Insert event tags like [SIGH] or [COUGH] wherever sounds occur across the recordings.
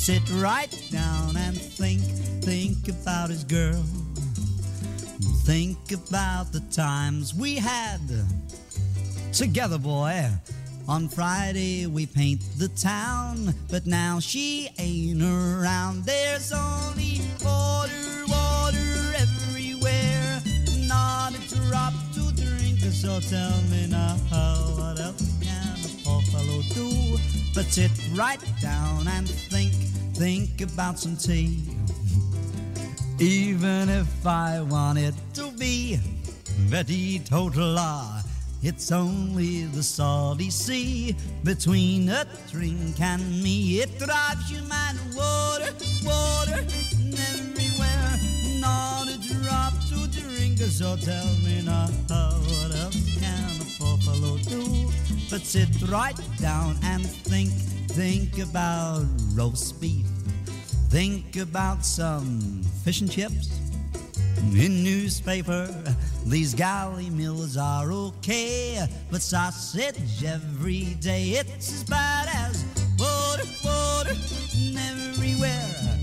Sit right down and think, think about his girl. Think about the times we had together, boy. On Friday we paint the town, but now she ain't around. There's only water, water everywhere, not a drop to drink. So tell me now, what else can a poor fellow do but sit right down and think, think about some tea? Even if I want it to be very total law, it's only the salty sea between a drink and me. It drives you mad. Water, water everywhere, not a drop to drink. So tell me now, what else can a poor fellow do but sit right down and think, think about roast beef. Think about some fish and chips in newspaper. These galley meals are okay, but sausage every day it's as bad as water, water everywhere.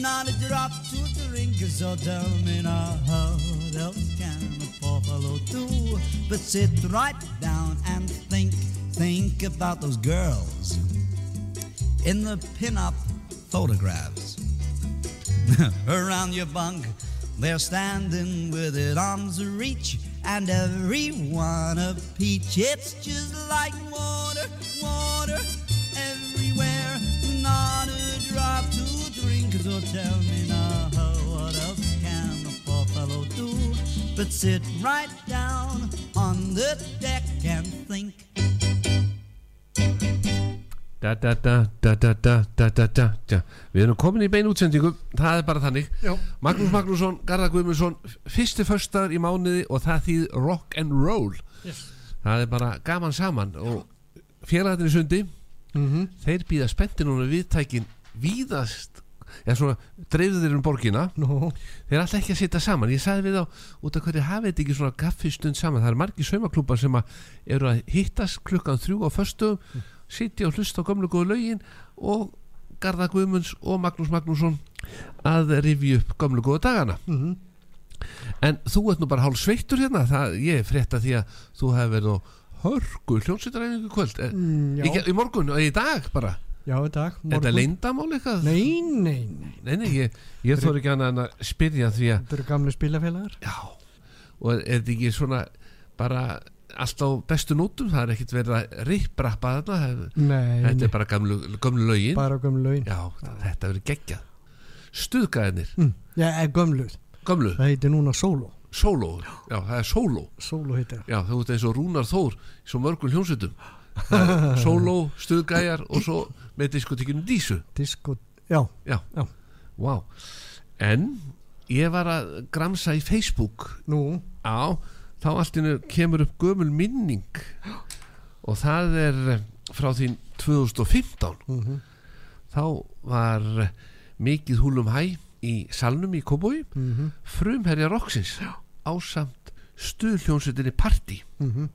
Not a drop to drink, so tell me now what else can a poor fellow do but sit right down and think, think about those girls in the pin-up photographs [LAUGHS] around your bunk. They're standing with it arms reach, and everyone a peach. It's just like water, water everywhere. Not a drop to drink. So tell me now, what else can a poor fellow do but sit right down on the deck and Da, da, da, við erum komin í bein útsendingu það er bara þannig Já. Magnús Magnússon, Garðar Guðmundsson fyrsti förstar í mánuði og það þýð rock and roll yes. það er bara gaman saman og fjarlæðinni sundi mm -hmm. þeir býða spenntin og viðtækin víðast já svona, dreifðu þeir um borgina no. þeir alltaf ekki að sitja saman ég sagði við á, út af hverju hafið þetta ekki svona gaffistund saman, það er margi saumaklúpar sem að eru að hittast klukkan þrjú á förstum mm sitja og hlusta á gömlu góðu lögin og Garða Guðmunds og Magnús Magnússon að rifja upp gömlu góðu dagana. Mhm. En þú ert nú bara hálf sveittur hérna. Það, Ég er frétta því að þú hefur verið á hörgu hljómsveitaræfingu í kvöld. Mm, Mm, í, í morgun og í dag bara? Já, í dag Er þetta leyndamál eitthvað? Nei, nei, nei. Nei, nei, ég, ég þóri ekki annað að spyrja því að Þetta eru gamli spilafélagar. Já, og er þetta ekki svona bara allt á bestu nótum það er ekkit verið að ripprappa þarna Nei, þetta er bara gamlu, gamlu lögin. Bara gömlu laun Já, þetta verið geggjað. Stuðgæðinir, mm. Já, er gömlu. Gamlu, Það heitir núna Solo sóló Já, það er sóló Solo heitir það. Já, þú ert eins og Rúnar Þór svo mörgum er [LAUGHS] Sóló, stuðgæjar og svo með diskotekinu Dísu. Disko, já, Já, Já. Vá. En ég var að gramsa í Facebook. Nú. Já, þá allt innu kemur upp gömul minning. Og það er eh, frá því 2015 mhm, þá var eh, mikið húlum hæ í salnum í Kóbói mhm, frumherja Roxins ásamt stuðljónsutinni Party mhm.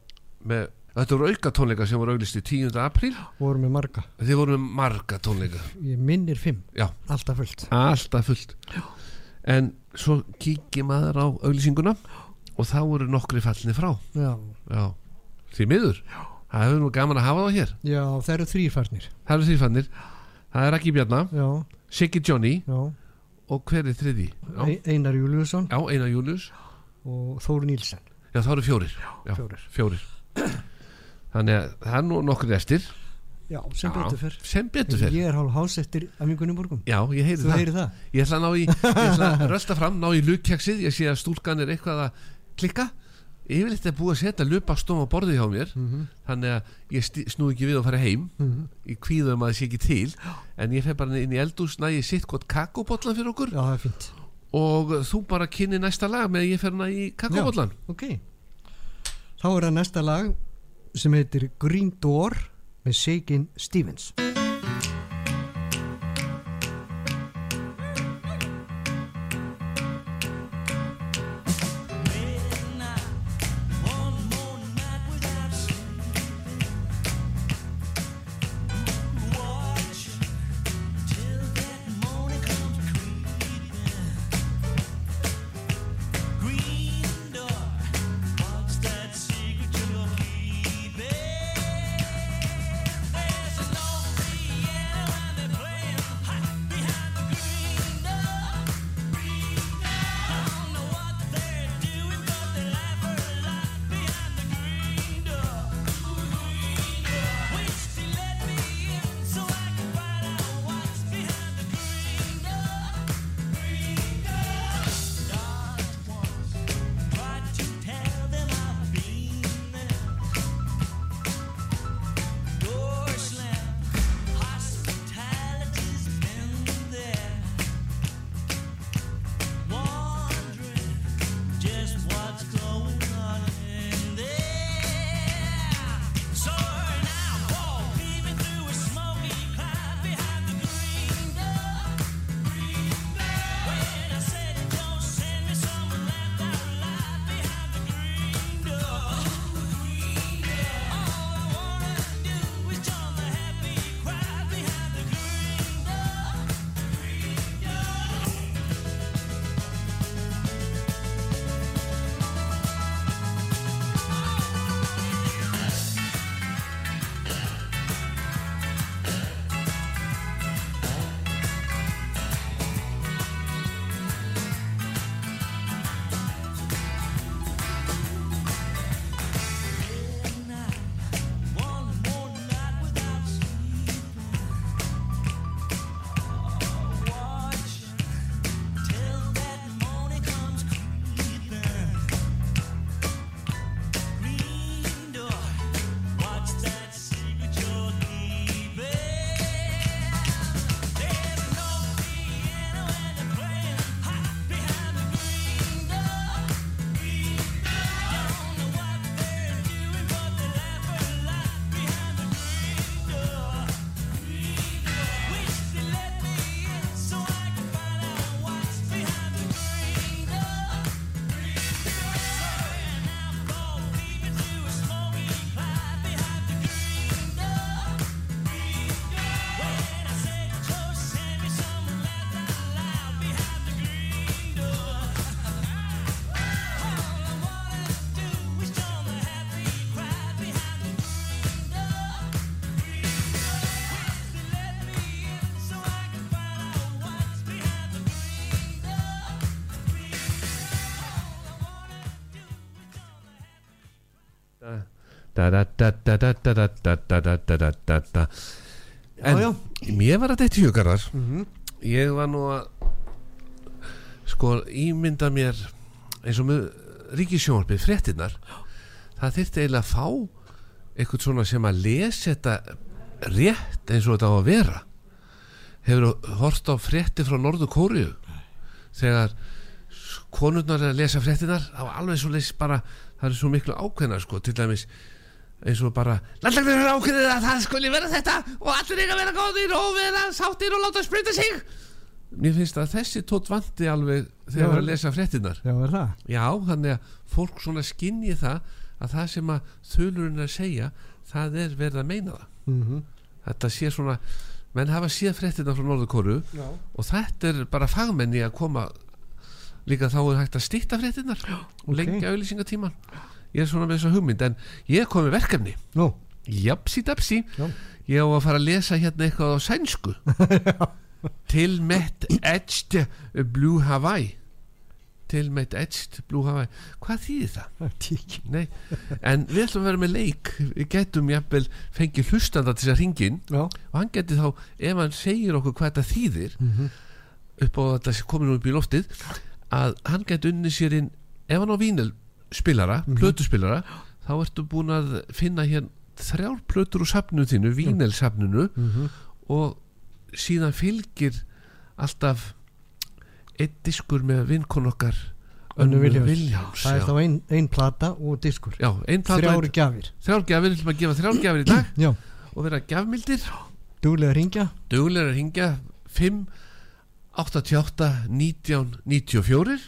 með, þetta voru auka tónleika sem voru auglisti 10. apríl. Voru með marga. Þið voru með marga tónleika. Ég minnir fimm. Já. Alltaf fullt. Alltaf fullt. En svo kíkir maður á auglýsinguna og þá voru nokkri fallni frá. Já, Já, því miður. Það hefur nú gaman að hafa það hér. Já það eru þrýrfarnir Það eru því fannir Það er Raki Bjarnar, Já, Siggi Johnny já. og hver er þriði? Einar Júliusson. Já Einar Július. Og Þóru Nílsen Já, það eru fjórir. Já, Fjórir. fjórir. Þannig að það er nú nokkur restir Já, sem Já, betur fyrr Sem betur fer. Ég er hálf hás eftir Amingunni morgun. Já, ég heyri Þú það. það? Ég ætla að ná í, ég ætla að [LAUGHS] rölda fram Ná í lukjaksið, ég sé að stúlkan er eitthvað að klikka. Yfirleitt er búið að setja lupastóm á borðið hjá mér. Mhm. þannig að ég snúi ekki við að fara heim. Mhm. í kvíðum að það sé ekki til. En ég fer bara inn í eldús nægi sitt gott kakóbollan fyrir okkur. Já, og þú bara kynni næsta lag með að ég fer hana í kakóbollan Ok. Þá er það næsta lag sem heitir Green Door með Shakin Stevens en mér var þetta eitt Mhm. ég var nú að sko ímynda mér eins og með ríkisjónarpið fréttinnar það þyrfti eiginlega að fá eitthvað svona sem að lesa þetta rétt eins og þetta á að vera hefur hort á frétti frá Norður Kóriu þegar konurnar er að lesa fréttinar þá er alveg svo leys bara það er svo miklu ákveðnar sko til dæmis eins og bara landlagnir er ákveðið að það skuli vera þetta og allir eiga að vera góðir og vera sáttir og láta sprita sig. Mér finnst að þessi tótt vandi alveg þegar við erum að lesa fréttinar Já, er það? já þannig að fólk svona skinni það að það sem að þulurinn er að segja það er verið að meina það. Mm þetta sé svona menn hafa séð fréttina frá Norðurkóru og þetta er bara fagmenni að koma. Líka þá er hægt að stýtta fréttinnar og ok. lengja auðlýsingatíman ég er svona með þessa hugmynd en ég kom með verkefni. Nú, japsi dapsi. Já. ég á að fara að lesa hérna eitthvað á sænsku. Til met edged blue Hawaii. Til met edged blue Hawaii. Hvað þýðir það? er en við ætlum að vera með leik. Við getum jafnvel fengið hlustanda til þess að ringin Já, og hann geti þá, ef hann segir okkur hvað þetta þýðir upp á þetta sé komin upp í loftið að hann geti unni sér inn ef hann á vínil spilara, plötuspilara þá ertu búin að finna hér þrjár plötur úr safninu þínu vínelsafninu Mhm. og síðan fylgir alltaf einn diskur með vinkon okkar Önnu Viljáms. Viljáms það er þá ein, ein plata og diskur. Já, plata þrjári gjafir. þrjár gjafir, við ætlum að gefa þrjár gjafir í dag já, og vera gjafmildir. Duglega ringja duglega að hringja 5 88 19 94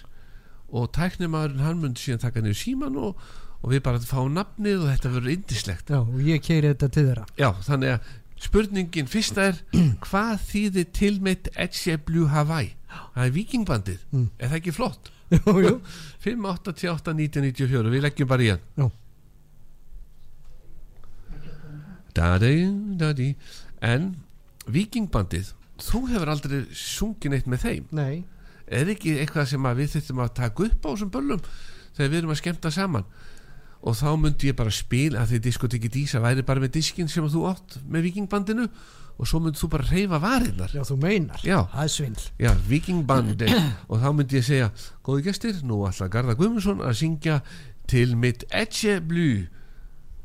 og tæknimaðurinn hann mun síðan taka niður síman og, og við bara fáum nafnið og þetta verður indislegt já, og ég keiri þetta til þeirra. Já, þannig að spurningin fyrsta er [CLEARS THROAT] hvað þýðir tilmeitt Etje Blue Hawaii? Það er vikingbandið, Mm. er það ekki flott? [LAUGHS] Jú, jú. 5 88 19 94 við leggjum bara í hann. Já. Dadi, dadi en vikingbandið þú hefur aldrei sungið neitt með þeim? Nei, er ekki eitthvað sem við þurfum að taka upp á þessum böllum þegar við erum að skemmta saman? Og þá myndi ég bara spila að því diskotekki dísa væri bara með diskin sem þú átt með vikingbandinu og svo myndi þú bara reyfa varirnar. Já þú meinar. Já. það er svindl. Já, vikingbandi og þá myndi ég segja, góði gestir nú ætla Garða Guðmundsson að syngja til mitt Edge Blue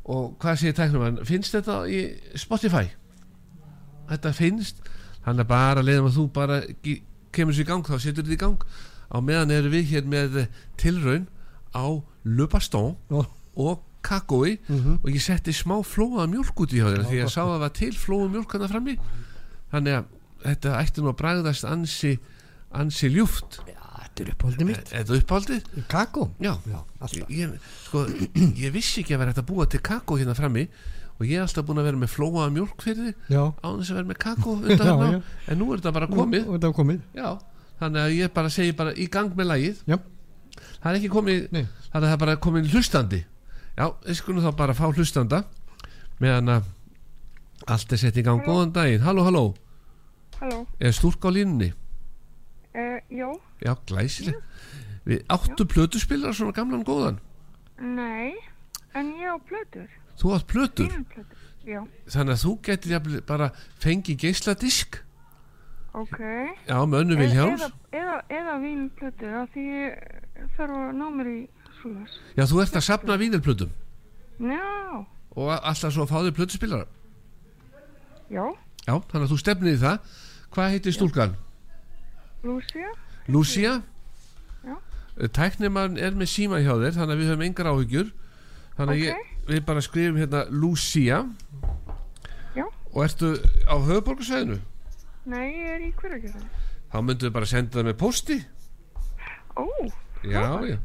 og hvað segir tæknum hann finnst þetta í Spotify? Þetta finnst? Hann er bara að þú bara kemur sér í gang, þá setur þetta í gang. Á meðan eru við hér með tilraun á Le Baston og, kakói. Mhm. og ég setti smá flóða mjölk út í hjá þér því ég sá að það var til flóða mjölk hann frammi. Þannig að þetta ætti nú að bragðast ansi ansi ljúft. Já, þetta er uppáldið mitt. Er þetta uppáldið? kakó? Já, já, ég, sko, ég vissi ekki að vera að búa til kakó hérna frammi og ég er alltaf búin að vera með flóaða mjölk fyrir já, á þess að vera með kakó [LAUGHS] en nú er þetta bara komið. Og þetta komið. Já, þannig að ég bara segi bara í gang með lagið. Já, það er ekki komið Nei. þannig að það er bara komið hlustandi. Já, við skulum þá bara fá hlustanda meðan að allt er sett í gang. Góðan daginn, halló, halló. Halló, er stúrk á línunni? Uh, já, já, glæsileg. Við áttu plötuspilar svona gamlan góðan? Nei, en ég á plötur, þú átt plötur? Já, þannig að þú getur bara fengið geisladisk. Ok. já, með önnu Vilhjáms Eða, eða, eða vínplötur, því ég þarf að ná mér í svoleiðis. já, þú ert að sapna vínilplötum Já, og alltaf svo að fá þig plötuspilar já, já, þannig að þú stefnir í það. Hvað heitir stúlkan? Lúcia, Lucia Já. tæknimann er með síma hjá þér þannig að við höfum engar áhyggjur. Þannig að Ok. ég, við bara skrifum hérna Lucia. Já. og ertu á höfuborgarsæðinu nei, ég er í hverjargerðin. þá myndum við bara senda það með posti Ó, já, já.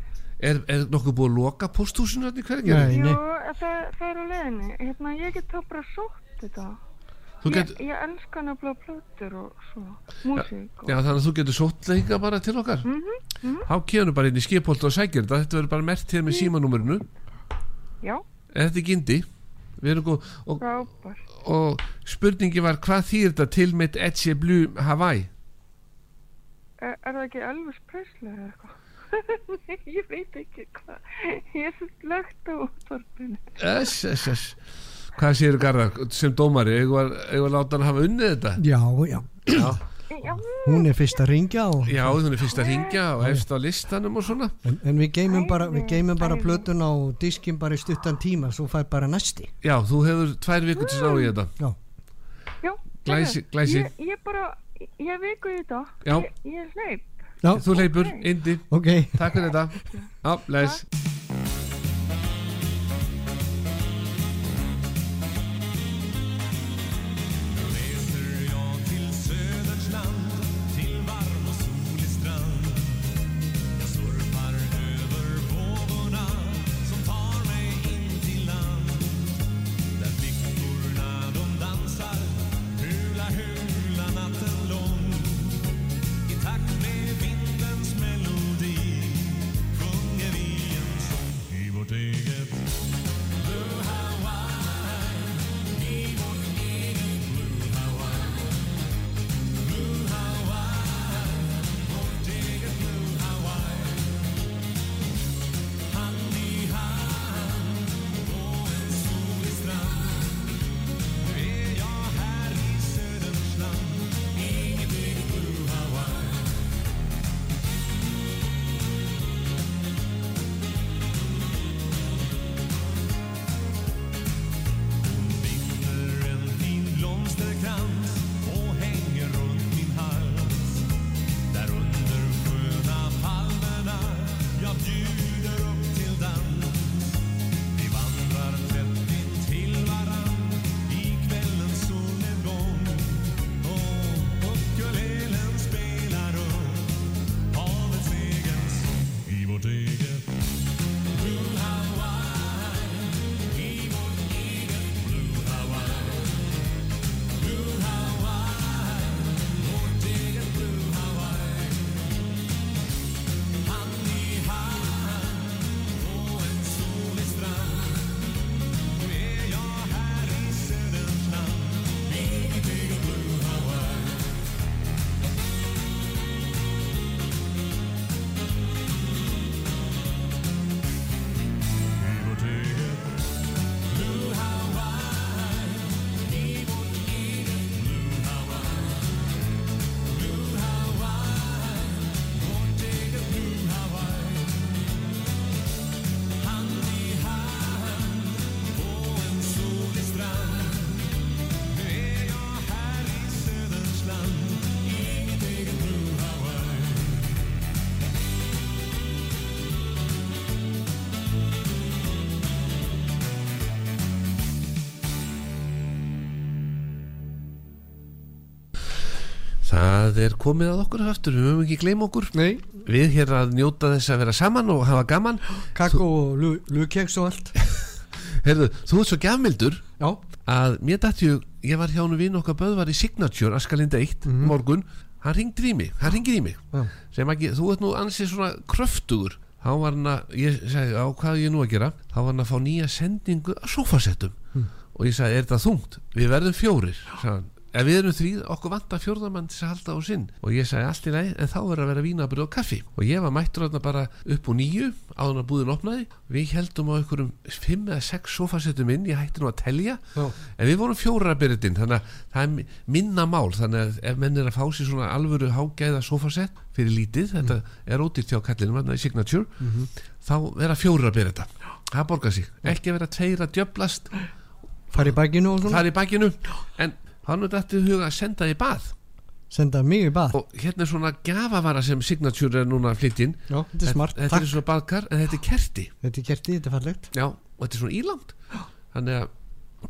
Er, er nokkuð búið að loka posthúsinu hérna í hverja Nei. jú, það, það er á leiðinni, hérna, ég get þá bara sótt þetta. þú Ég, get, ég elska nefnilega plötur og svona, músík og... já, þannig að þú getur sótt leika bara til okkar. Mhm, þá kemur bara inn í skipholt og sækir þetta. Þetta verður bara mert hér með símanúmerinu. Já, þetta ekki indi við erum góð og, frábær. og spurningi var hvað þýr þetta til mitt Edge Blue Hawaii Er, er það ekki Elvis Presley eða eitthvað? [LAUGHS] Ég veit ekki hvað. Ég er svo slögt á útvarpinu. S, S, S. Hvað séu Garðar sem dómari? Eða að láta hann hafa unnið þetta? já, já Já, Já, hún er fyrst að ringja og, já hún er fyrst að ringja og efst á listanum og svona. En, en við geymum bara, við Æði, geymum bara plötun á diskin bara í stuttan tíma svo fær bara næsti. Já, þú hefur tvær vikur til að ná í þetta. Já. Glæsi- glæsi. Ég, ég bara, ég viku í þetta. Já. Ég, ég er hleyp. já, Þú leipur, Ok. indi, ok. Takk fyrir þetta. Já, les Það er komið að okkur aftur, við höfum ekki gleyma okkur. Nei, Við hér að njóta þess að vera saman og hafa gaman. Kakó og lu- lukeks og allt. [LAUGHS] Herðu, þú ert svo gafmildur Já, að mér dætti ég, var hjá hann vinn okkar Böðvar í Signature, Askalinda 1 morgun, hann ringdi í mig, hann ringir í mig. Já, sem ekki, þú ert nú ansið svona kröftugur. Þá var hann að, ég segi á hvað er ég nú að gera, þá var hann að fá nýja sendingu að sofasettum og ég sagði, er þetta þungt? Við verðum fjórir sagði hann, ef við erum þrýð, okkur vantar fjórðamann til að halda á sinn. Og ég sagði allt í leið, en þá verður að vera vínabrið og kaffi. Og ég var mættur þarna bara upp úr nýju áður að búðin opnaði. Við heldum á einhverjum fimm eða sex sofasettum inn, ég hætti nú að telja. Já, En við vorum fjóra að byrja þannig að það er mi- minna mál. Þannig að ef menn er að fá sér svona alvöru hágæða sofasett fyrir lítið þetta er ódýrt hjá kallinum þarna í Signature þá vera fjóra að byrja þetta. Það borgar sig, ekki að vera tveir að djöblast fara í bakinu. En hann er þetta huga að senda í bað. Senda mig í bað? Og hérna er svona gafavara sem Signature er núna að flytja þetta er smart, þetta takk. er svona baðkar en þetta er kerti. Þetta er kerti, þetta er fallegt. Já, og þetta er svona ílangt. Þannig að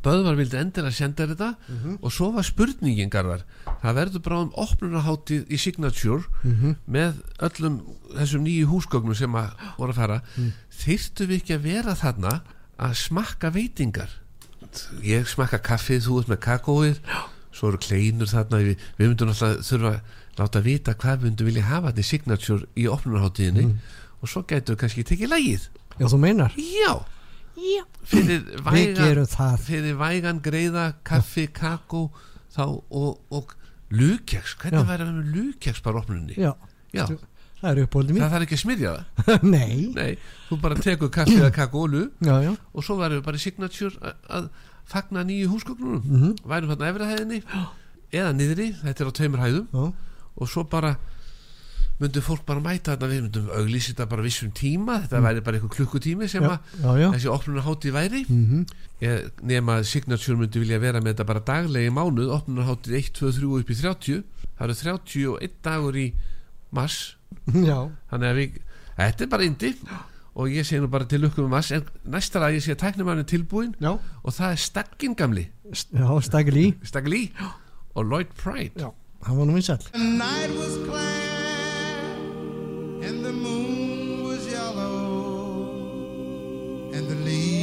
Böðvar vildi endilega senda þetta. Og svo var spurningin Garðar. Það verður bara um opnunarháttið í Signature með öllum þessum nýju húsgögnum sem að voru að fara. Þyrftu við ekki að vera þarna að smakka veitingar ég smakka kaffið, þú ert með kakóið. Svo eru kleinur þarna. Við, við myndum alltaf þurfa að láta vita hvað við myndum vilja hafa þetta í Signature í opnunarháttiðinni og svo gætu við kannski tekið lægið Já, þú meinar. Já, Já. Fyrir, Við væga, gerum það. fyrir vægan greiða kaffi, kakó þá, og, og lukjaks hvernig Já. væri að vera með lukjaks bara opnunni Já, Já. Það er uppbóldi mín. Það þarf ekki að smyrja það. [LAUGHS] Nei, Nei, þú bara tekur kaffi eða kakó og lu já, já. og svo væri við bara í signature að, að fagna nýju húsgögnunum. Mm. -hmm. værum þarna efri hæðinni eða niðri, þetta er á tveimur hæðum. Já, og svo bara myndum fólk bara mæta þarna við myndum auglýsa þetta bara vissum tíma þetta væri bara einhver klukkutími sem já, að já, þessi opnunarháttið væri. Mm ég, nema að Signature myndi vilja vera með þetta bara daglegi mánuð opnunarháttið 1, 2, 3 upp í 30 það eru 31 dagur í mars já, þannig að við, þetta er bara indi og ég segi nú bara til lukkum um mars en næsta að ég sé að tæknum hann er tilbúin já, og það er Staggin gamli. Já, stakil í Staggli og Lloyd Pride. Já, hann var nú vinsall The night was clear and the moon was yellow and the leaves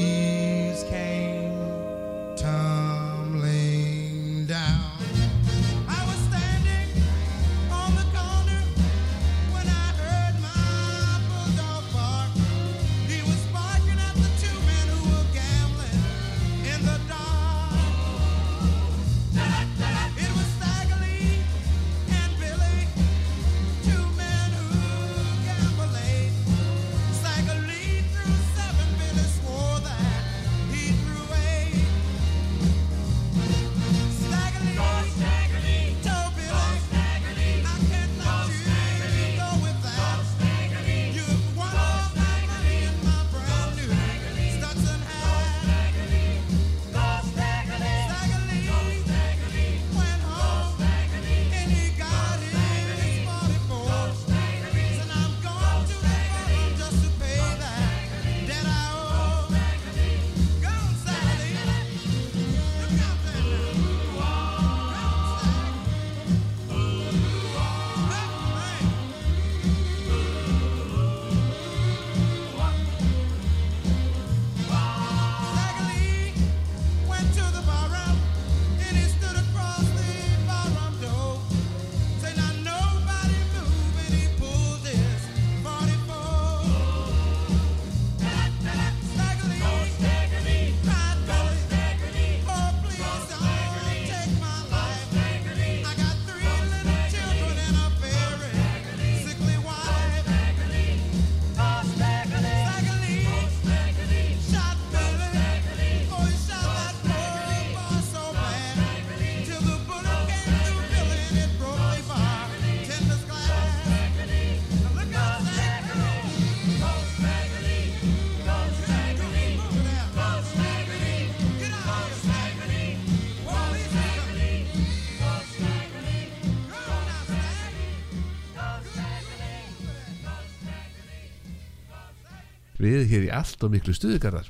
við hér í allt og miklu stuðugarðar.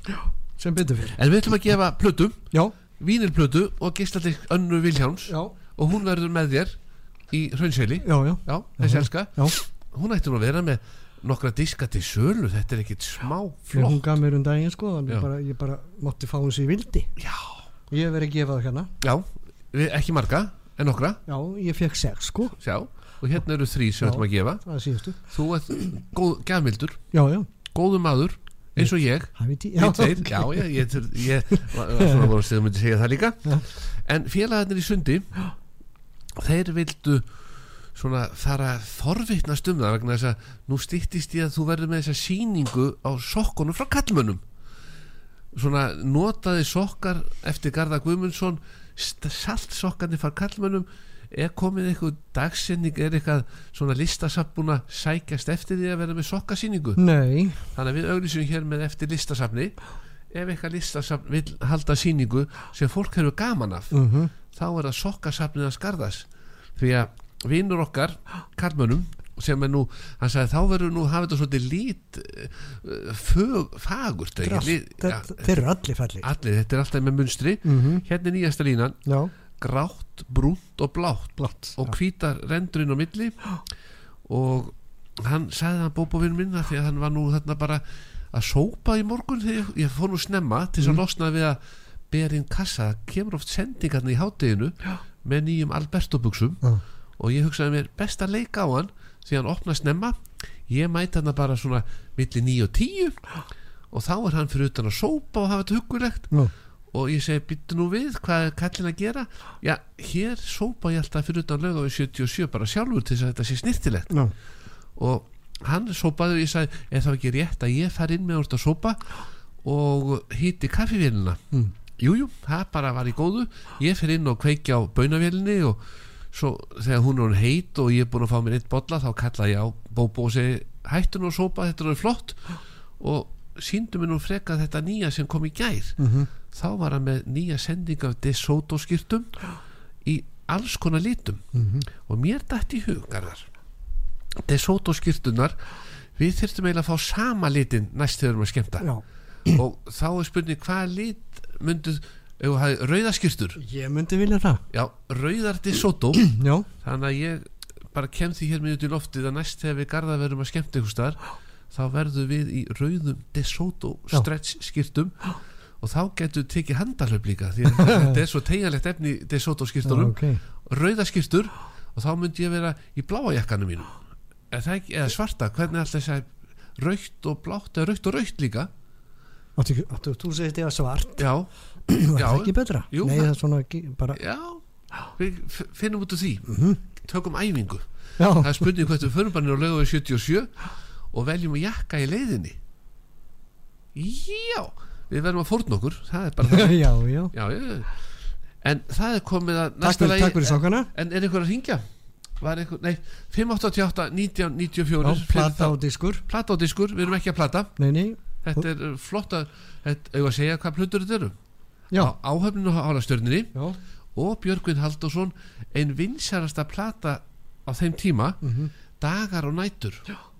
Sem betur fyrir en við ætlum að gefa plötum Já, vínilplötu og geisladik önnu Vilhjáms já, og hún verður með þér í Hraunseli. Já, já, já, þessi elska. Já. Hún ætti nú að vera með nokkra diska til sölu. Þetta er ekkit smá Þegar hún flott. gaf mér um daginn sko Já. ég bara, ég bara mátti fá hún sér vildi. Já, ég verið að gefa það hérna. Já, ekki marga en nokkra, já, ég fekk sex sko. Sjá og hérna eru þrý sem Já. við ætlum að gefa. þú ert góð, gafmildur, já, já, góðu maður eins og ég. Tveir, já, já, ég, ég, ég [LAUGHS] svona búin að segja, það líka. En félagarnir í sundi þeir vildu svona fara að forvitnast um það vegna þess að nú stýttist ég að þú verður með þessa sýningu á sokkunum frá kallmönnum svona notaði sokkar eftir Garða Guðmundsson saltsokkarnir frá kallmönnum er komið eitthvað dagsinning er eitthvað svona listasafn búin að sækjast eftir því að verða með sokkasýningu? Nei, þannig að við auglýsum hér með eftir listasafni. Ef eitthvað listasafn vil halda sýningu sem fólk hefur gaman af uh þá er það sokkasafnið að skarðas því að vinnur okkar karmönum sem er nú, hann sagði þá verður nú hafa þetta svolítið lít uh, fög, fagurt? Lit- ja, þeir eru allir fallir allir, þetta er alltaf með munstri. Mm hérna er nýjasta línan, já, grátt, brúnt og blátt. Blátt og hvítar rendurinn á milli. Og hann sagði hann bóbovinn minna því að hann var nú þarna bara að sópa í morgun þegar ég, ég fór nú snemma til þess að losna við að bera inn kassa, kemur oft sendingarna í hátteginu með nýjum Alberto buksum Já. og ég hugsaði mér best að leika á hann því hann opna snemma ég mæti hann bara svona milli 9 og 10 og þá er hann fyrir utan að sópa og hafa þetta huggulegt. Nú. Og ég segi byttu nú við hvað er kallin að gera? Já, hér sópa ég alltaf fyrir utan lög á 77 bara sjálfur til þess að þetta sé snirtilegt já, og hann sópaði og ég sagði er það ekki rétt að ég fari inn með úr að sópa og hýtti kaffivélina Mm. jújú, það bara var í góðu. Ég fer inn og kveiki á baunavélinni og svo þegar hún er heit og ég er búin að fá mér eitt bolla þá kalla ég á Bóbo og segi hættun og sópa, þetta er flott. Og síndu mér nú freka þetta nýja sem kom í gær. Mhm. Þá var hann með nýja sending af DeSoto skýrtum í alls konar litum. Mhm. og mér dætt í hugarðar DeSoto skýrtunar við þyrftum eiginlega að fá sama litin næst þegar við erum að skemmta. Já, og þá er spurning hvað lit mynduð rauðaskýrtur ég myndi vilja það. Já, rauðar DeSoto. [CLEARS THROAT] Þannig að ég bara kem því hér minn út í loftið að næst þegar við garða verum að skemmta ykkur staðar þá verðum við í rauðum DeSoto stretch skýrtum og þá getur við tekið handalöf líka því að þetta [LAUGHS] er svo tegjanlegt efni í DeSoto skýrtunum ok rauðaskýrtur og þá myndi ég vera í bláa jakkanum mínum. Eða, eða svarta, hvernig alltaf þess að raukt og blátt eða raukt og raukt líka? Áttu, þú segist ég að svart? Já, [CLEARS THROAT] það ekki betra? Jú, nei, það- er svona ekki, bara já. Við finnum út úr því. Mhm. tökum æfingu. Já, það er spurning hvað við förum bara niður á lögu 77 og veljum að jakka í leiðinni. Já við verðum að fórna okkur það er bara það. [LAUGHS] Já, já. Já, en það er komið að takk fyrir, takk fyrir sokkana. En er einhver að ringja einhver, nei, 588 1994 já, plata og diskur. Plata á diskur, við erum ekki að plata. Nei, nei, þetta er flott að eigum að segja hvað plötur þetta eru á áhöfninu á hálastjörninni já. Og Björgvin Halldórsson ein vinsarasta plata á þeim tíma. Mhm. dagar og nætur.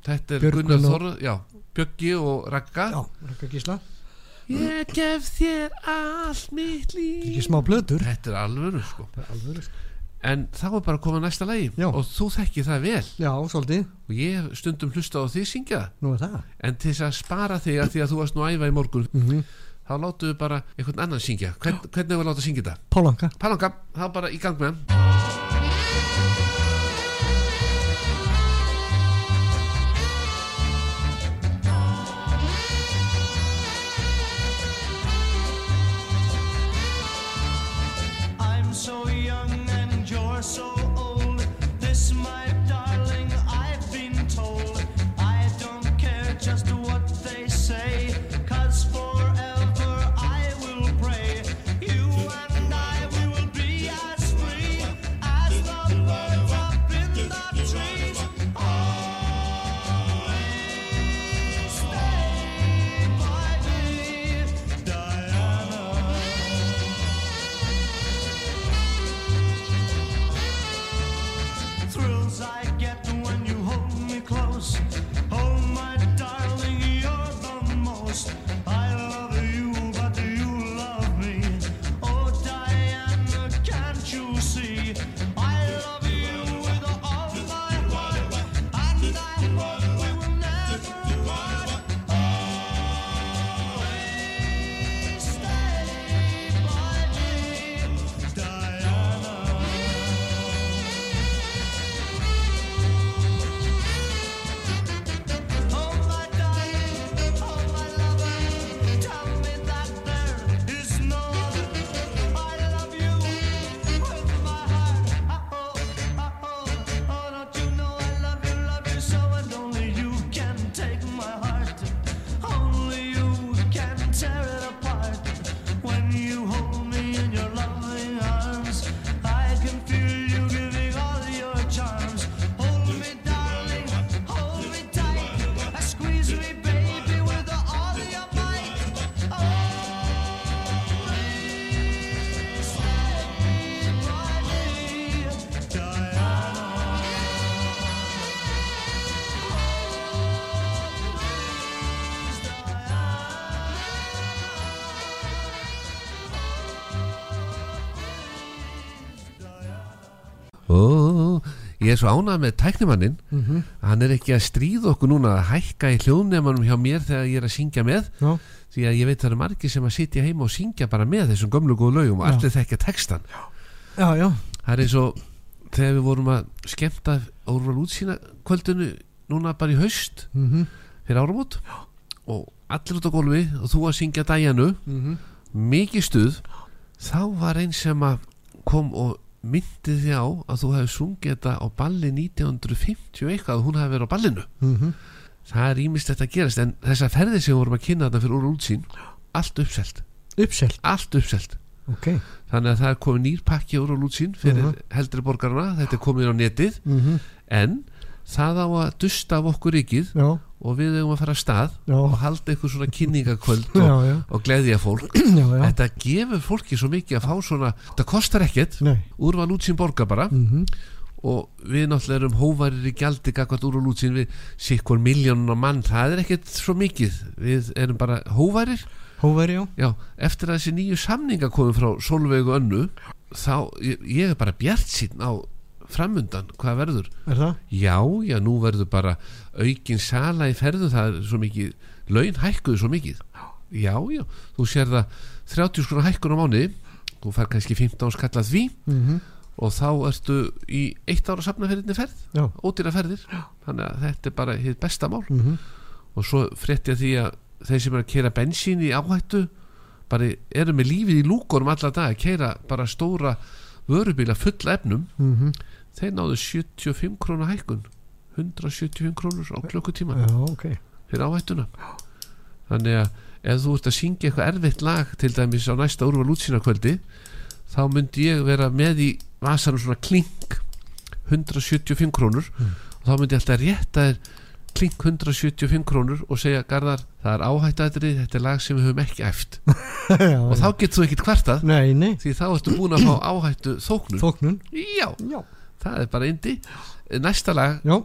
Þetta er Björgvin Gunnar og- Þorra já, Bjöggi og Ragga. Raka Gísla ég gef þér allt mitt líf. Ekki smá blöður þetta er alvöru sko. Alveg, en þá er bara að koma næsta lagi. Já. og þú þekkir það vel. Já, svolítið, og ég hef stundum hlusta á því syngja. Nú er það. En til þess að spara þig að því að þú varst nú að æfa í morgun mhm. þá látum við bara einhvern annan syngja. Hvern, hvernig var að láta syngja þetta? Pálanka Palanga, þá bara í gang með hann ég er svo ánað með tæknimannin Mhm. hann er ekki að stríða okkur núna að hækka í hljóðnemanum hjá mér þegar ég er að syngja með. Já, því að ég veit það eru margir sem að sitja heima og syngja bara með þessum gömlu góðu lögum og allir þekkja textan já, já, það er eins og þegar við vorum að skemmta Úrval útsýna kvöldinu núna bara í haust mhm, fyrir áramót. Og allir út á gólfi og þú að syngja dæjanu mhm, mikið stuð. Þá var einn sem að kom og myndi því á að þú hefði sungið þetta á balli 1950 og eitthvað að hún hefði verið á ballinu. Mhm, það er ímist þetta að gerast en þessa ferði sem við vorum að kynna þetta fyrir úr útsýn allt uppselt, uppselt, allt uppselt. Ok, þannig að það er komið nýr pakki úr útsýn fyrir Mhm. heldri borgarna þetta er komið á netið. Mhm, en það á að dusta af okkur já, og við eigum að fara að stað Já. og halda eitthvað svona kynningakvöld já, og, já, og gleðja fólk. [CLEARS THROAT] Já, já, þetta gefur fólki svo mikið að fá svona þetta kostar ekkert, nei, úrval útsýn borga bara. Mhm, og við náttúrulega erum hóvarir í gjaldi gagvart úrval útsýn við sikkur miljónuna mann, það er ekkert svo mikið. Við erum bara hóvarir hóveri, já, já, eftir að þessi nýju samninga komið frá Solveigu önnu þá, ég, ég er bara bjart sín á framundan, hvað verður? Er það? já, já, nú verður bara aukin sala í ferðu, það er svo mikið laun hækkuðu svo mikið. Já, já, þú sér það 30 skrona hækkun á mánuði þú fær kannski 15 skallað því Mhm, og þá ertu í eitt ára safnaferðinni ferð, já, ódýra ferðir. Þannig að þetta er bara hitt besta mál. Mhm, og svo frétti ég því að þeir sem er að keira bensín í áhættu bara eru með lífið í lúkonum alla dag að keira bara stóra vörubíla full efnum. Mhm, þeir náðu 75 krónu hækkun. 175 krónur á klukkutíma. Já, ok, fyrir áhættuna. Þannig að ef þú ert að syngja eitthvað erfitt lag til dæmis á næsta úrval útsýna kvöldi þá myndi ég vera með í vasanum svona klink 175 krónur. Og þá myndi ég alltaf rétta þér klink 175 krónur og segja Garðar, það er áhættaðrið þetta er lag sem við höfum ekki æft. [LAUGHS] Já, og þá getur þú ekkit nei, því þá ertu búin að fá áhættu þóknun þóknun, já, já, það er bara indi næsta lag, já,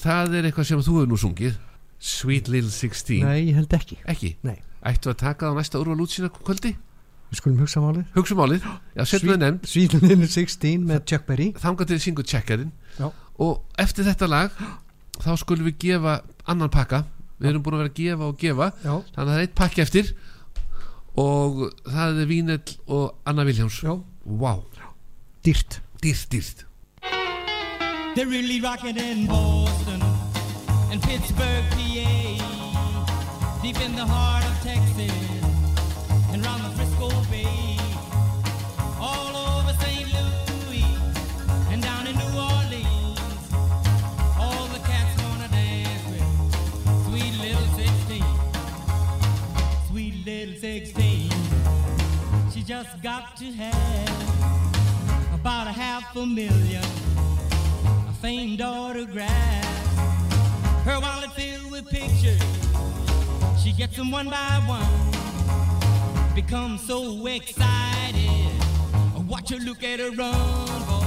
það er eitthvað sem þú hefur nú sungið. Sweet Little 16 nei, ég held ekki, ekki, ættu að taka það á næsta úrval útsýna kvöldi? Við skulum hugsa málið, hugsa málið, já, setjum við nefnd Svíðlinu 16 með Chuck Berry, þangað til syngur checkerinn. Já. og eftir þetta lag þá skulum við gefa annan pakka. Við erum búin að vera að gefa og gefa. Já, þannig að það er eitt pakki eftir. Og það er Vínell og Anna Viljáms já, wow, dýrt, dýrt, dýrt They're really rocking in Boston and Pittsburgh, PA, deep in the heart of Texas and round the Frisco Bay, all over St. Louis and down in New Orleans. All the cats wanna dance with sweet little 16, sweet little 16. She just got to have about a half a million famed autograph. Her wallet filled with pictures. She gets them one by one. Becomes so excited. Watch her look at her run,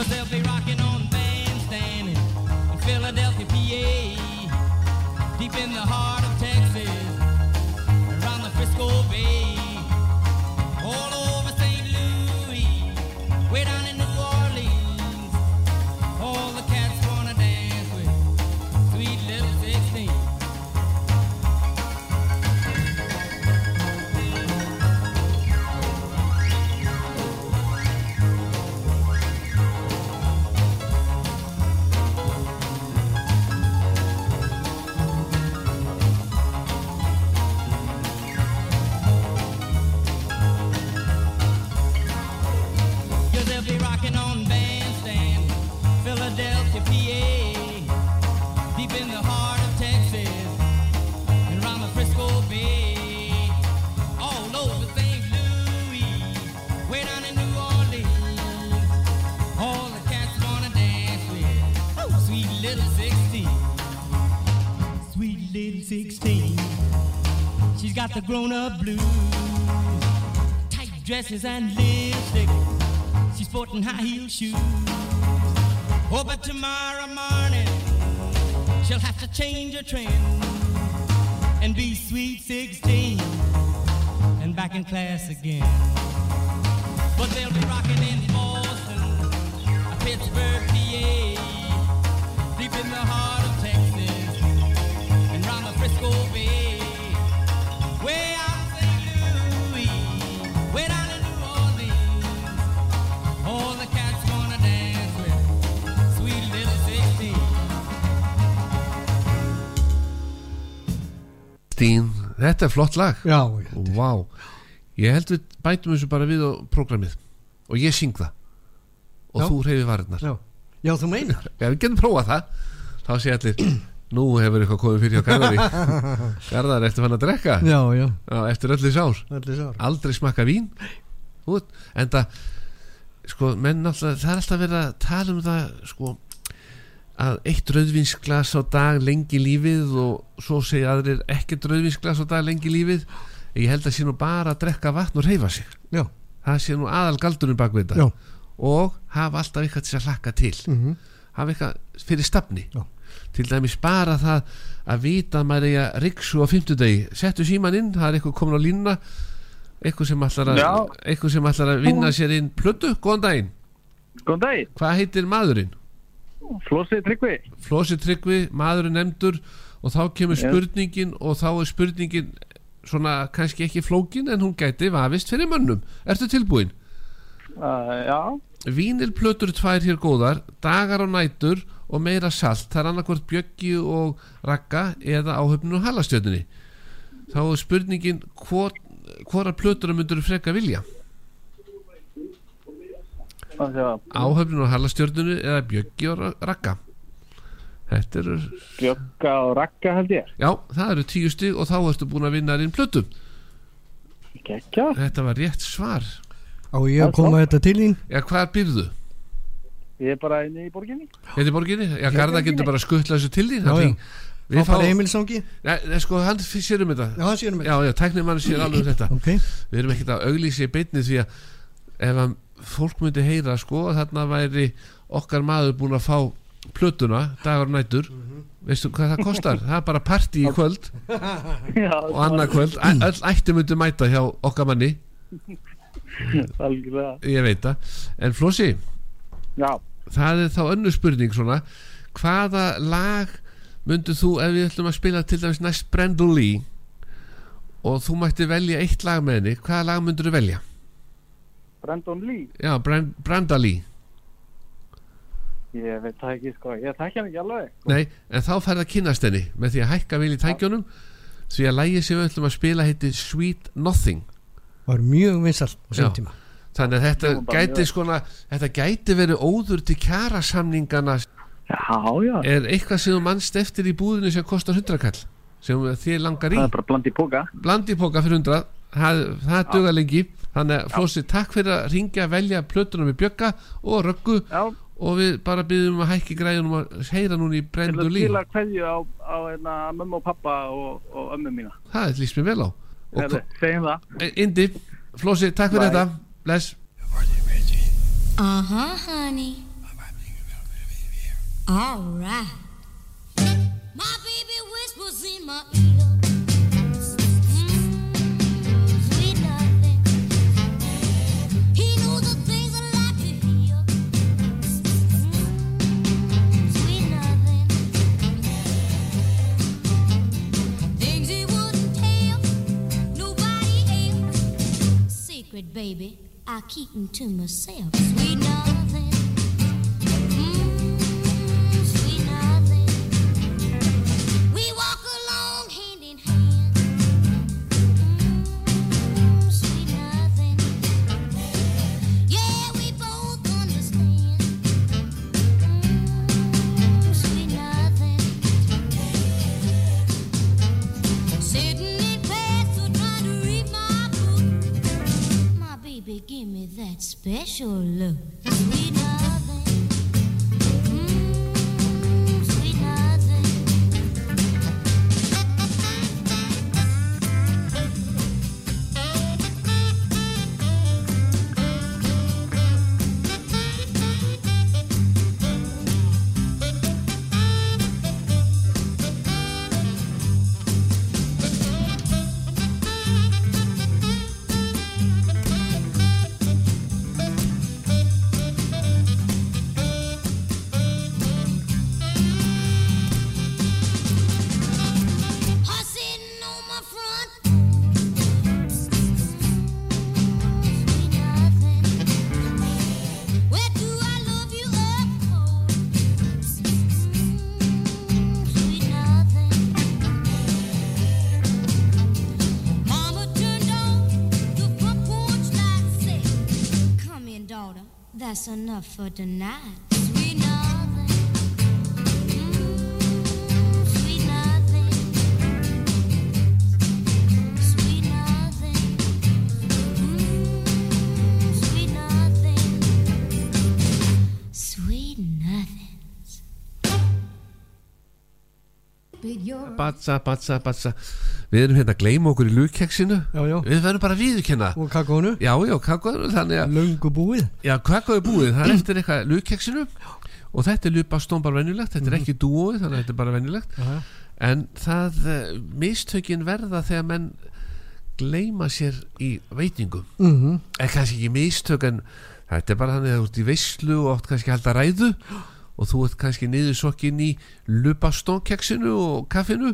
Cause they'll be rocking on bandstand in Philadelphia, PA, deep in the heart She's got the grown up blues. Tight dresses and lipstick. She's sporting high heel shoes. Oh, but tomorrow morning she'll have to change her trend and be sweet 16 and back in class again. But they'll be rocking in Boston, Pittsburgh, Stín, þetta er flott lag. Já, já. Vá, ég held við bætum þessu bara við á prógramið. Og ég syng það. Og Já. þú reyfi varirnar. Já, já þú meinar. Já, við getum prófað það. Þá sé allir, [CLEARS THROAT] nú hefur eitthvað komið fyrir hjá Garðari. [LAUGHS] Garðar, eftir hann að drekka? Já, já, Já, eftir öllu sár. Allir sár. Aldrei smakka vín. Út, en það sko, menn alltaf, það er alltaf verið að tala um það sko að eitt rauðvinsglas á dag lengi lífið og svo segja aðrir ekkert rauðvinsglas á dag lengi lífið. Ég held að sé nú bara að drekka vatn og reyfa sig. Já, það sé nú aðal galdurinn bak við já, þetta og hafa alltaf eitthvað til að hlakka til. Mhm, hafa eitthvað fyrir stafni. Já. til dæmis bara það að vita að maður eiga riksu á fimmtudegi. Settu síman inn, það er eitthvað komin á línuna. Eitthvað sem ætlar að Já. eitthvað sem ætlar að vinna sér inn. Plötu, góðan daginn, Góðan daginn, hvað heitir maðurinn? Flósið Tryggvi. Flósi Tryggvi, maðurinn nefndur og þá kemur spurningin og þá er spurningin svona kannski ekki flókin en hún gæti vafist fyrir mönnum. Ertu tilbúin? uh, Já, Vínilplötur tvær hér góðar dagar og nætur og meira salt. Það er annarkvort bjöggi og ragga eða áhöfninu og halastjöðinni þá er spurningin hvor, hvora plötur myndur freka vilja áhöfninu og halastjöðinu eða bjöggi og ra- ragga? Þetta eru Bjögga og Ragga held ég. Já það eru tíu stig og þá ertu búin að vinna þinn plötu. Gekja þetta var rétt svar. Á ég að koma þetta til þín? Já hvað byrðu? Ég er bara inni í borginni. Þetta er borginni? Já, Garða getur bara skuttla þessu til þín Já, já. Við Þá fá, bara Emilsongi Nei, nei, sko, hann sér um þetta. Já, það séum við Já, já, tæknir mann sér alveg um þetta. Ok, Við erum ekkert að auglýsa í beinni því að ef að fólk myndi heyra sko að þarna væri okkar maður búin að fá plötuna dagar og nætur. Veistu hvað það kostar? það er bara partí í kvöld [LAUGHS] og annað kvöld, öll ætti myndi mæta hjá okkar manni. Ég veit það, en Flossi Já, það er þá önnur spurning svona. Hvaða lag myndu þú ef við ætlum að spila til dæmis næst Brandon Lee og þú mætti velja eitt lag með henni hvaða lag myndur þú velja? Brandon Lee. Já, Brand, Branda Lee. Ég veit það ekki sko, ég þekki hann ekki alveg. Nei, en þá færð að kynnast henni með því að hækka vil í tækjónum því að lægi sem við ætlum að spila heiti Sweet Nothing. Var mjög vinsalt á sem tíma. Þannig að þetta gæti skona þetta gæti verið óður til kjara samningana Já, já, er eitthvað sem þú mannst eftir í búðinu sem kostar 100 kall sem þið langar í? Það er bara bland í póka blandipóka fyrir 100 það, það duga lengi þannig að Flósi, takk fyrir að ringja velja plötuna með Bjögga og Röggu. Já, og við bara byggjum að hækki græðunum að heyra núna í til Brendu að Lí skila kveðju á, á hérna, mömmu og pappa og, og ömmu mína. Það er líst mér vel á. Hva- Indi, Flósi, takk fyrir Bye. þetta. Bless. Uh huh, honey. All right. My baby whispers in my ear. Secret, baby, I keep 'em to myself. Sweet nothing. Mm, sweet nothing. We walk baby, give me that special look. That's enough for tonight. Sweet sweet nothing. Sweet nothing. Sweet nothing. Sweet nothings. Batsa, batsa, batsa Við erum hérna að gleyma okkur í já. Við verðum bara að viðurkenna. Og kakónu, Já, já, að, löngu búið. Já, kakó er búið. Það er eftir eitthvað lukkeksinu Og þetta er lupastón bara venjulegt. Þetta er ekki dúóið, þannig að þetta er bara venjulegt. Já, En það, uh, mistökin verða þegar menn gleyma sér í veitingum. Mhm, En kannski ekki mistök En þetta er bara þannig að þú ert í veislu Og átt kannski að halda ræðu Og þú ert kannski niður sokkin í lupastónkeksinu og kaffinu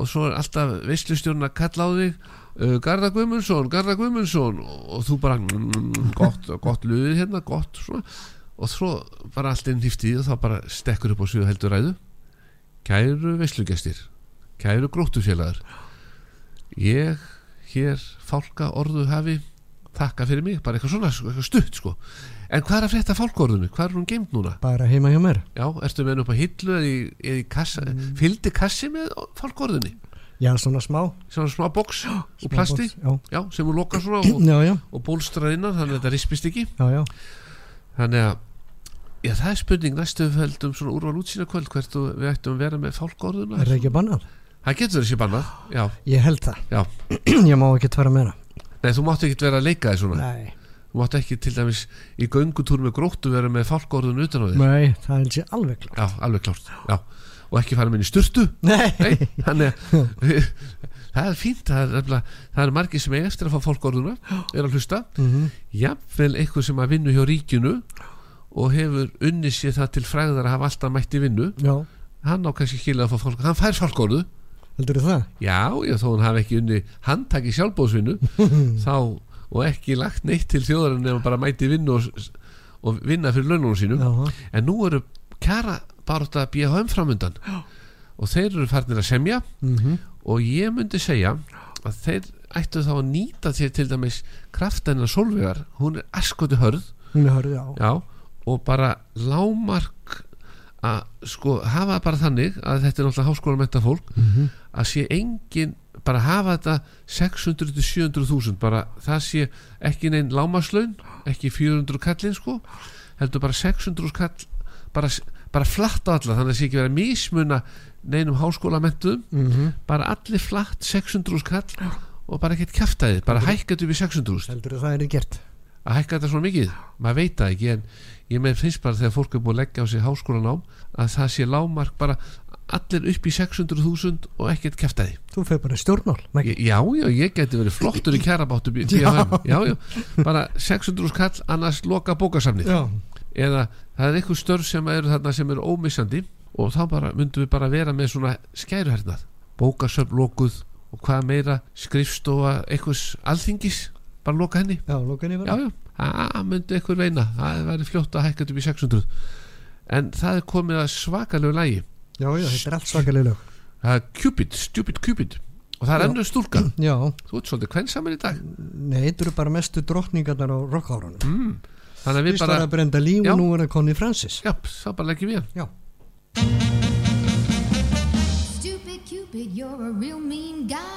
og svo er alltaf veislustjórn að kalla á þig uh, Garða Guðmundsson, Garða Guðmundsson. Og, þú bara mm, gott, [LAUGHS] gott luðið hérna, gott svona og svo bara allt inn hýftið og þá bara stekkur upp á sviðu heldur ræðu. Kæru veislugestir Kæru gróttufélagar Ég hér fálka orðu hafi þakka fyrir mig, bara eitthvað svona eitthvað stutt sko, en hvað er að frétta fálkorðinu hvað er hún geimt núna? bara heima hjá mér. Já, ertu með henni upp á hillu eða í, eða í kassa, fylgdi kassi með fálkorðinu? Já, svona smá. Svona smá box [GASPS] úr smá plasti? box, Já, Já, sem hún lokar svona og, já, já, og bólstrar innan þannig að þetta rispist ekki. Já, já. þannig að Já, það er spurning næstu við heldum svona úrval útsýna kvöld hvert og við ættum að vera með fálkorðuna Er það ekki bannað? Það getur þessi bannað, já, Ég held það. Já. [CLEARS THROAT] Ég má ekki tvara meira Nei, þú mátt ekki vera að leika þig svona. Nei, Þú mátt ekki til dæmis í göngutúr með gróttu vera með fálkorðun utan á þér. Nei, það er sér alveg klart Já, alveg klárt Já, og ekki fara með inn í sturtu? Nei, Nei, þannig að [LAUGHS] það er fínt það er, það er margir sem er eftir að fá fólkorðuna er að hlusta. Mhm. jafnvel eitthvað sem að vinnu hjá ríkinu og hefur unni sér það til fræðar að hafa alltaf mætt í vinnu já, hann á kannski skilja að fá fólk hann fær fólkorðu, heldur það? já, já, þó hann hafi ekki unni handtaki sjálfbóðsvinnu [LAUGHS] þá, og ekki lagt neitt til þjóðarinn ef hann bara mæti í vinnu og, og vinna fyrir laununum sínum. Já, en nú eru kjara bara að BHM framundan og þeir eru farnir að semja. Mhm, og ég myndi segja að þeir ættu þá að nýta sér til dæmis kraftennar sólvegar hún er askotu hörð. Hún er hörð, já. Já, og bara lámark að sko hafa bara þannig að þetta er náttúrulega háskóla metta fólk Mhm. að sé engin bara hafa þetta 600-700 þúsund bara það sé ekki neinn lámaslaun ekki 400 kallinn sko heldur bara 600 kall bara, bara flatt á alla þannig að það sé ekki vera mismuna neinum háskóla mentuðum Mhm. bara allir flatt 600 kall og bara ekkert kjaftaði bara hækkaðu við 600 Heldur það er gert? Að hækka þetta svona mikið? Maður veit það ekki en ég með finnst bara þegar fólk er búið að leggja á sig háskólanám að það sé lámark bara allir upp í 600.000 og ekkert kæftæði Þú fer bara í stjórnmál Maggi. já, já, ég geti verið flottur í kjarabáttu já. já, já, bara 600 kall annars loka bókasamnið. Já, eða það er eitthvað störf sem eru þarna sem eru ómissandi og þá bara myndum við bara vera með svona skæruhernað bókasöfn lokuð og hvað meira skrifstofa eitthvað alþingis bara loka henni. Já, lókan ég já, vera já, það myndi eitthvað reyna. Það væri fljótt að hækka upp í 600 en það er komið að svakalegu lægi Já, já, þetta er allt svakalega lög. Það er Cupid, Stupid Cupid. Og það er ennur stúlka. [CLEARS THROAT] Já, þú ert svolítið kvensamur í dag. Nei, þetta eru bara mestu drottningarnar á rockárunum mm. þannig að við bara það Brenda Já. og nú er það Connie Francis. Já, þá bara leggjum við. Já, Stupid Cupid, you're a real mean guy.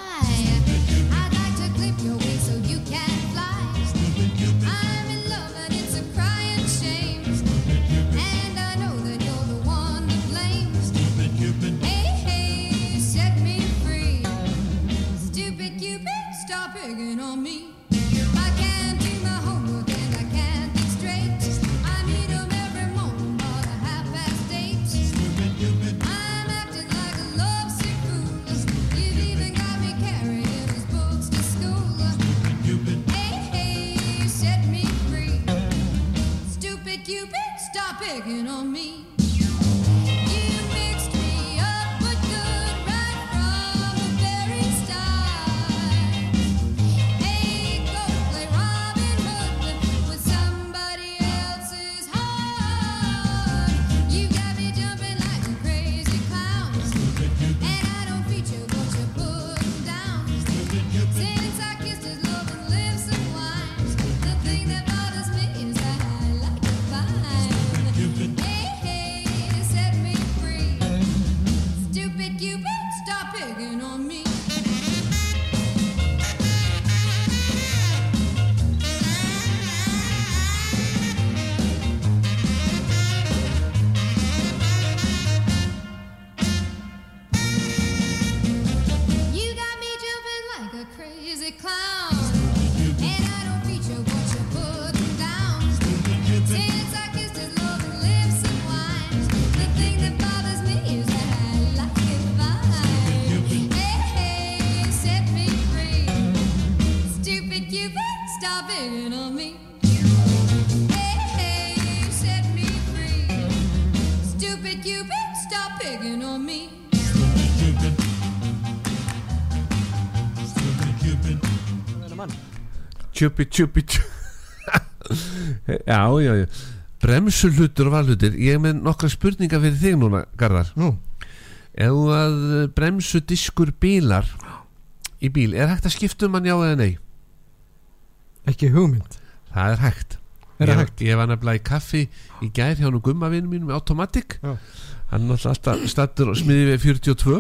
Tjupi, tjupi, tjupi Já, já, já. Bremsuhlutur og valhlutir Ég með nokkra spurningar fyrir þig núna, Garðar. Nú, Ef að bremsudiskur bílar í bíl, er hægt að skipta um hann já eða nei? ekki hugmynd. Það er hægt. Er það ég, hægt? Ég var nefnilega í kaffi í gær hjá nú gummavinu mínu með Automatic. Já. Hann náttúrulega alltaf stattur og smiði við 42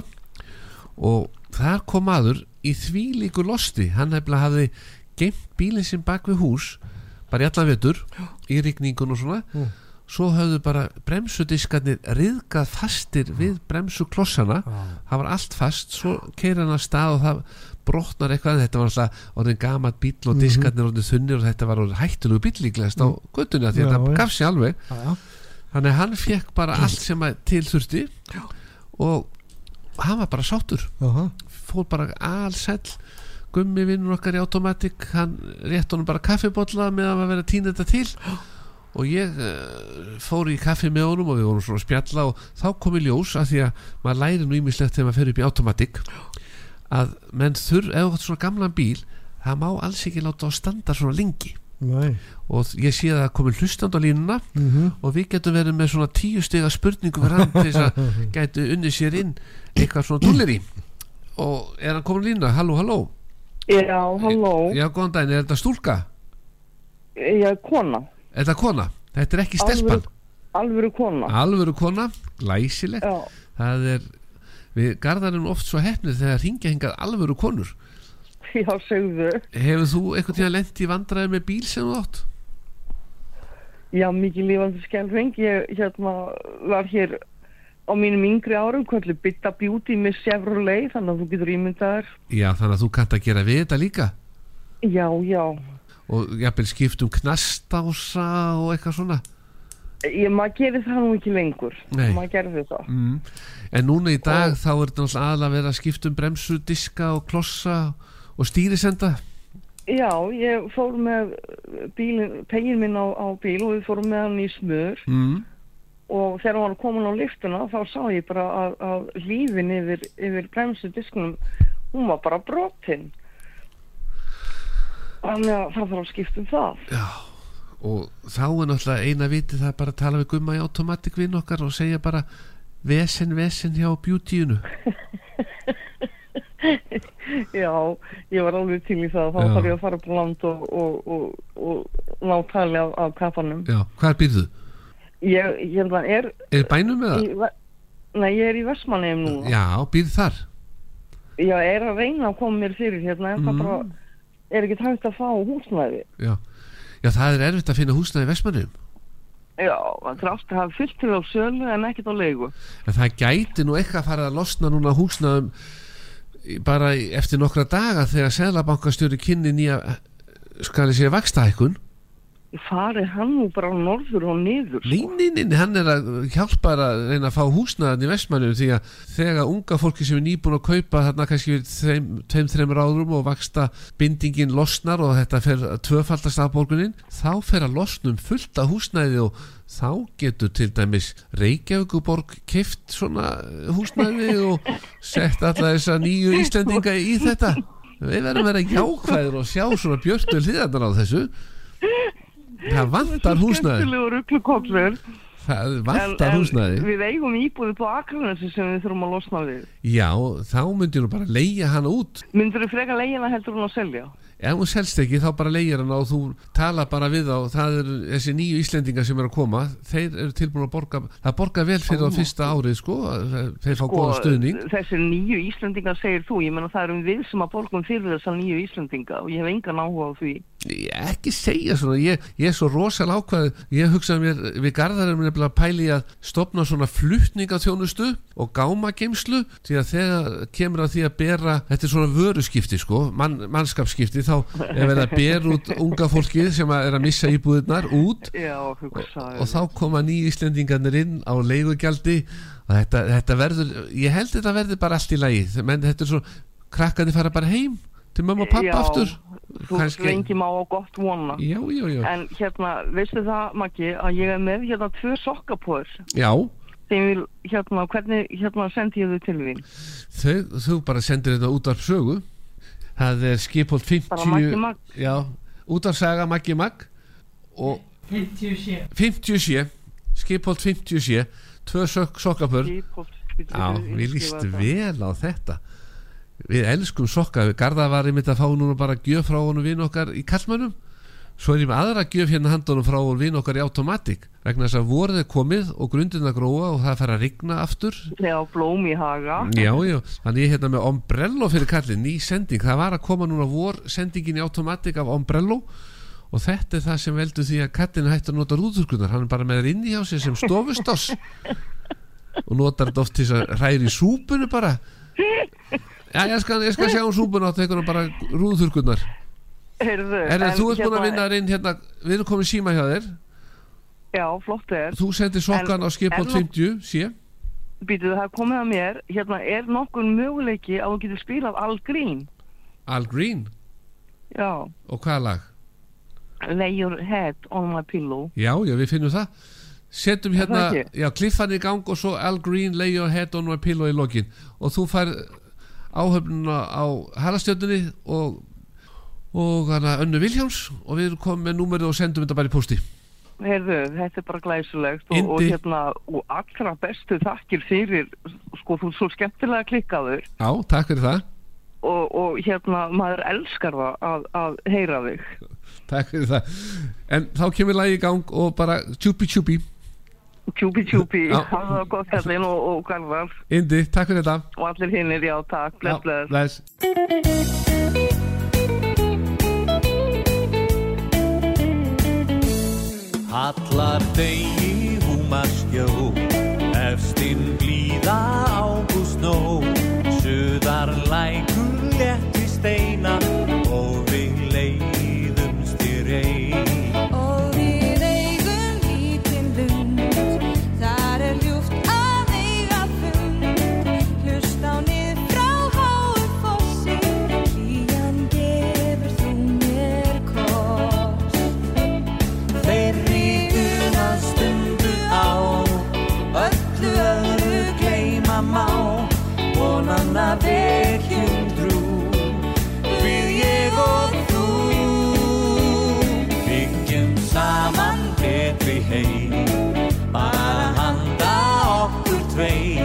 og þar kom aður í því líku losti. Hann hafði geimt bílinn sinn bak við hús bara í allan vetur í rigningun og svona. Mm. svo höfðu bara bremsudiskarnir riðgað fastir við bremsuklossana. Það var allt fast svo keira hann að stað og það brotnar eitthvað. Þetta var alltaf orðin gamat bíl og Mhm. diskarnir orðin þunnir og þetta var orðin hættulegu bíl líklegast á göttunni af því Já, að þetta já. gaf sér alveg. Já, já. þannig að hann fekk bara allt sem að til þurfti og hann var bara sáttur. Aha. fór bara allsæll gummi vinnur okkar í automatik hann rétt honum bara kaffibotla með að vera að týna þetta til. Og ég uh, fór í kaffi með honum og við vorum svona að spjalla og þá kom í ljós að því að maður læri nú ímislegt þegar maður fer upp í automatik að menn þurr, ef þú átt svona gamlan bíl það má alls ekki láta á standa svona lengi. Nei. og ég sé að það komið hlustand á línuna Mhm. og við getum verið með svona tíu stiga spurningu fyrir hann til þess að [LAUGHS] gætu unni sér inn eitthvað svona í og er hann komin á línuna, halló, halló Já, halló, já, góðan daginn, er þetta stúlka? er kona, er þetta kona? þetta er ekki stelpan alvöru kona. alvöru kona, glæsilegt Já, það er, við garðarum oft svo hefnið þegar ringja hingað alvöru konur já, segðu. hefur þú eitthvað tíma lent í vandræði með bíl sem þú átt? Já, mikið lífandi skelfing. Ég hérna var hér á mínum yngri árum, kvöldu Bitta Beauty með Chevrolet, þannig að þú getur ímyndaðar. já, þannig að þú kannt að gera við þetta líka Já, já. og jafnvel skipt um knastása og eitthvað svona Ég, maður gerir það nú ekki lengur. Nei. Maður gerði það. mm. en núna í dag þá er þetta aðalega að vera að skipta um bremsu, diska og klossa og stýrisenda Já, ég fór með bílin, pegin minn á, á bíl og við fórum með hann í smör mm. Og þegar hann var komin á liftuna þá sá ég bara að, að lífin yfir, yfir bremsu diskunum, hún var bara brotin. Þannig að það þarf að skipta um það. Já, og þá er náttúrulega eina viti það er bara að tala við gumma í automatik vinn okkar og segja bara vesen, vesen hjá beautyinu [LAUGHS] Já, ég var alveg til í það, þá þarf ég að fara upp á land og, og, og, og ná tali af, af kafanum. Já, hvar býrðu? Ég, ég held að er, Er bænum með Ve- nei, ég er í Vestmanneum núna. Já, býrð þar Já, er að reyna að koma mér fyrir hérna, en það Mm. bara er ekki hægt að fá húsnæði. Já, Já það er erfitt að finna húsnaði í Vestmannum Já, það er aftur að hafa fyllt til á sölu en ekkert á leigu. En það gæti nú eitthvað að fara að losna núna húsnaðum í- bara eftir nokkra daga þegar Seðlabankastjóri kynni nýja skal ég segja vakstahækkun Farið hann nú bara á norður og niður. Nei, nei, hann er að hjálpa að reyna að fá húsnaðan í Vestmannum því að þegar unga fólki sem er nýbúin að kaupa þarna kannski við þeim, þeim þreim ráðrum og vaksta bindingin losnar og þetta fer tvöfaldast af borgunin þá fer að losnum fullt af húsnæði og þá getur til dæmis Reykjavíkuborg keift svona húsnæði og sett alla þessa nýju Íslendinga í þetta við verðum að vera jákvæðir og sjá svona björtu hliðarnar á þessu það vantar húsnæði það vantar húsnæði Við eigum íbúði på Akranesi sem við þurfum að losna við. Já, þá myndi nú bara leigja hana út Myndur þú freka leiðina heldur hún að selja? Ef hún selst ekki þá bara leigir hana og þú tala bara við þá. Það er þessi nýju Íslendingar sem er að koma Þeir eru tilbúin að borga Það borga vel fyrir á fyrsta árið sko. Þeir fá góða stuðning. Þessir nýju Íslendingar segir þú, ég menna það erum við sem að borgum fyrir þessar nýju Íslendinga og ég hef engan áhuga á því. Ég ekki segja svona, ég, ég er svo rosal ákvað ég hugsaði mér, við garðarum nefnilega að pæli að stopna svona flutningaþjónustu og gámageimslu því að þegar kemur að því að bera þetta er svona vöruskipti sko mann, mannskapskipti, þá er verið að bera út unga fólkið sem að er að missa íbúðirnar út Já, og, hugsaði og þá koma nýja Íslendingarnir inn á leigugjaldi og þetta, þetta verður, ég held þetta verður bara allt í lagi, menn þetta er svo krakkandi fara bara heim til mamma og pappa Já, aftur. Þú lengi má á gott vona. Já, já, já, En hérna, veistu það Maggi að ég er með hérna tvö sokkapóður já. Vil, hérna, hvernig hérna sendi ég þau til þín? Þau, þú bara sendir þetta út af sögu það er skipholt 50 Bara Maggi Mag. já, út af saga Maggi Mag og 57 skipholt 57 tvö sök, sokkapör já, við líst vel á þetta. Við elskum sokka við garða var einmitt að fá núna bara gjöf frá honum vinn okkar í kallmönnum svo er ég með aðra gjöf hérna handunum frá vinn okkar í automatik vegna þess að voruð er komið og grundin að gróa og það fer að rigna aftur. Já, blóm í haga. Já, já, þannig ég er hérna með Ombrello fyrir kallin, ný sending, það var að koma núna vor sendingin í automatik af Ombrello og þetta er það sem veldur því að kallin hættur að nota rúðurkunar, hann er bara með það inni hjá sér sem stofustoss [LAUGHS] og notar þetta oft til þess að hræri í súpunu bara. Já, ég skal, ég skal sjá um súpunu átt einhvern bara rúðurkunar Heyrðu, Er en þú ert búin að hérna- vinna þér inn hérna, við erum komið síma hjá þér. Já, flott er. Þú sendir sokkan á skipholt en- 50, sé. Býtu það komið að mér. Hérna, er nokkur möguleiki að þú getur spilað Al Green? Al Green, Já, og hvaða lag? Lay your head on my pillow. Já, já, við finnum það. Það hérna, já, kliffan í gang og svo Al Green, lay your head on my pillow í lokin. Og þú fær áhöfnuna á harastjöndinni og og hana Önnu Viljáns og við komið með númerið og sendum þetta bara í posti Heyrðu, þetta er bara glæsulegt og, og hérna, og allra bestu þakkir fyrir, sko, þú er svo skemmtilega klikkaður. Já, takk fyrir það. Og, og hérna, maður elskar það að, að heyra þig. Takk fyrir það. En þá kemur lagi í gang og bara tjúpi tjúpi. Tjúpi tjúpi, Já. það gott kallinn og, og garðar. Indi, takk fyrir þetta. Og allir hinnir, já, takk, bless, bless. bless Allar degi húmaskjó Efstinn blíða ágúst nó Suðar lækur létti steina okkur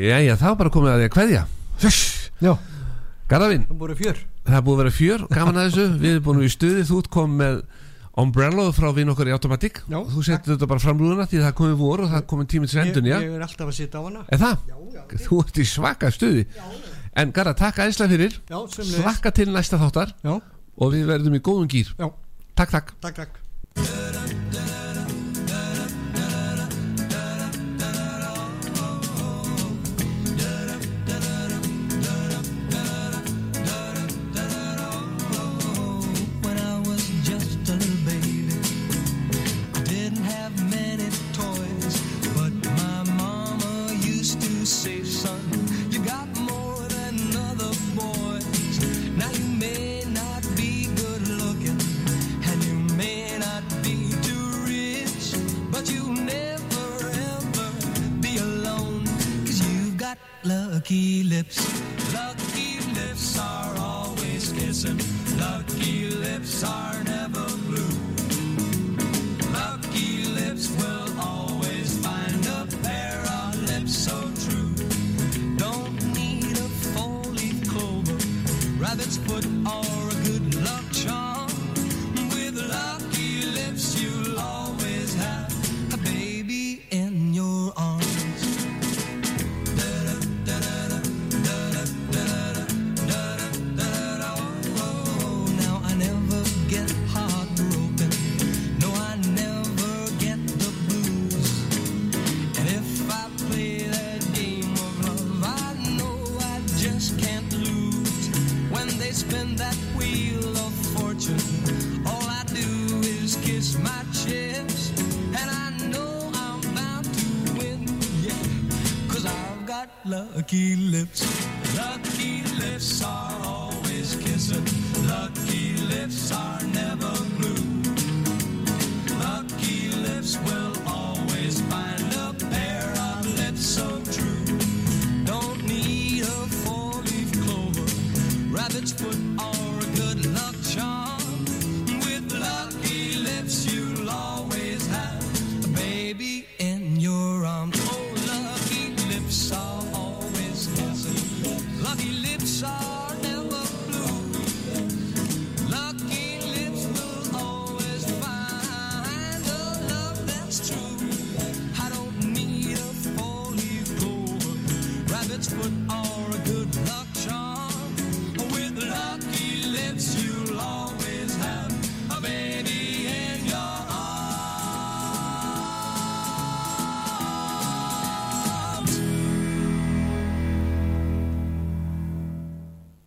Jæja, þá bara komið að því að kveðja. Já, Garðavinn, það voru fjör. Það búið að vera fjör gaman að þessu, við erum búin í stuði. Þú komið með umbrella frá vinn okkar í Automatic. Já, þú setur þetta bara framrúðuna því það komið vor og það komið tíminn til endun, já? Ég er alltaf að sitja á hana. Er það? Þú ert í svaka stuði. En Garða, takk æðislega fyrir. Já, sömuleiðis. Slakka til næsta þáttar. Já, Og við verðum í góðum gýr já, Takk, takk. Takk, takk lucky lips.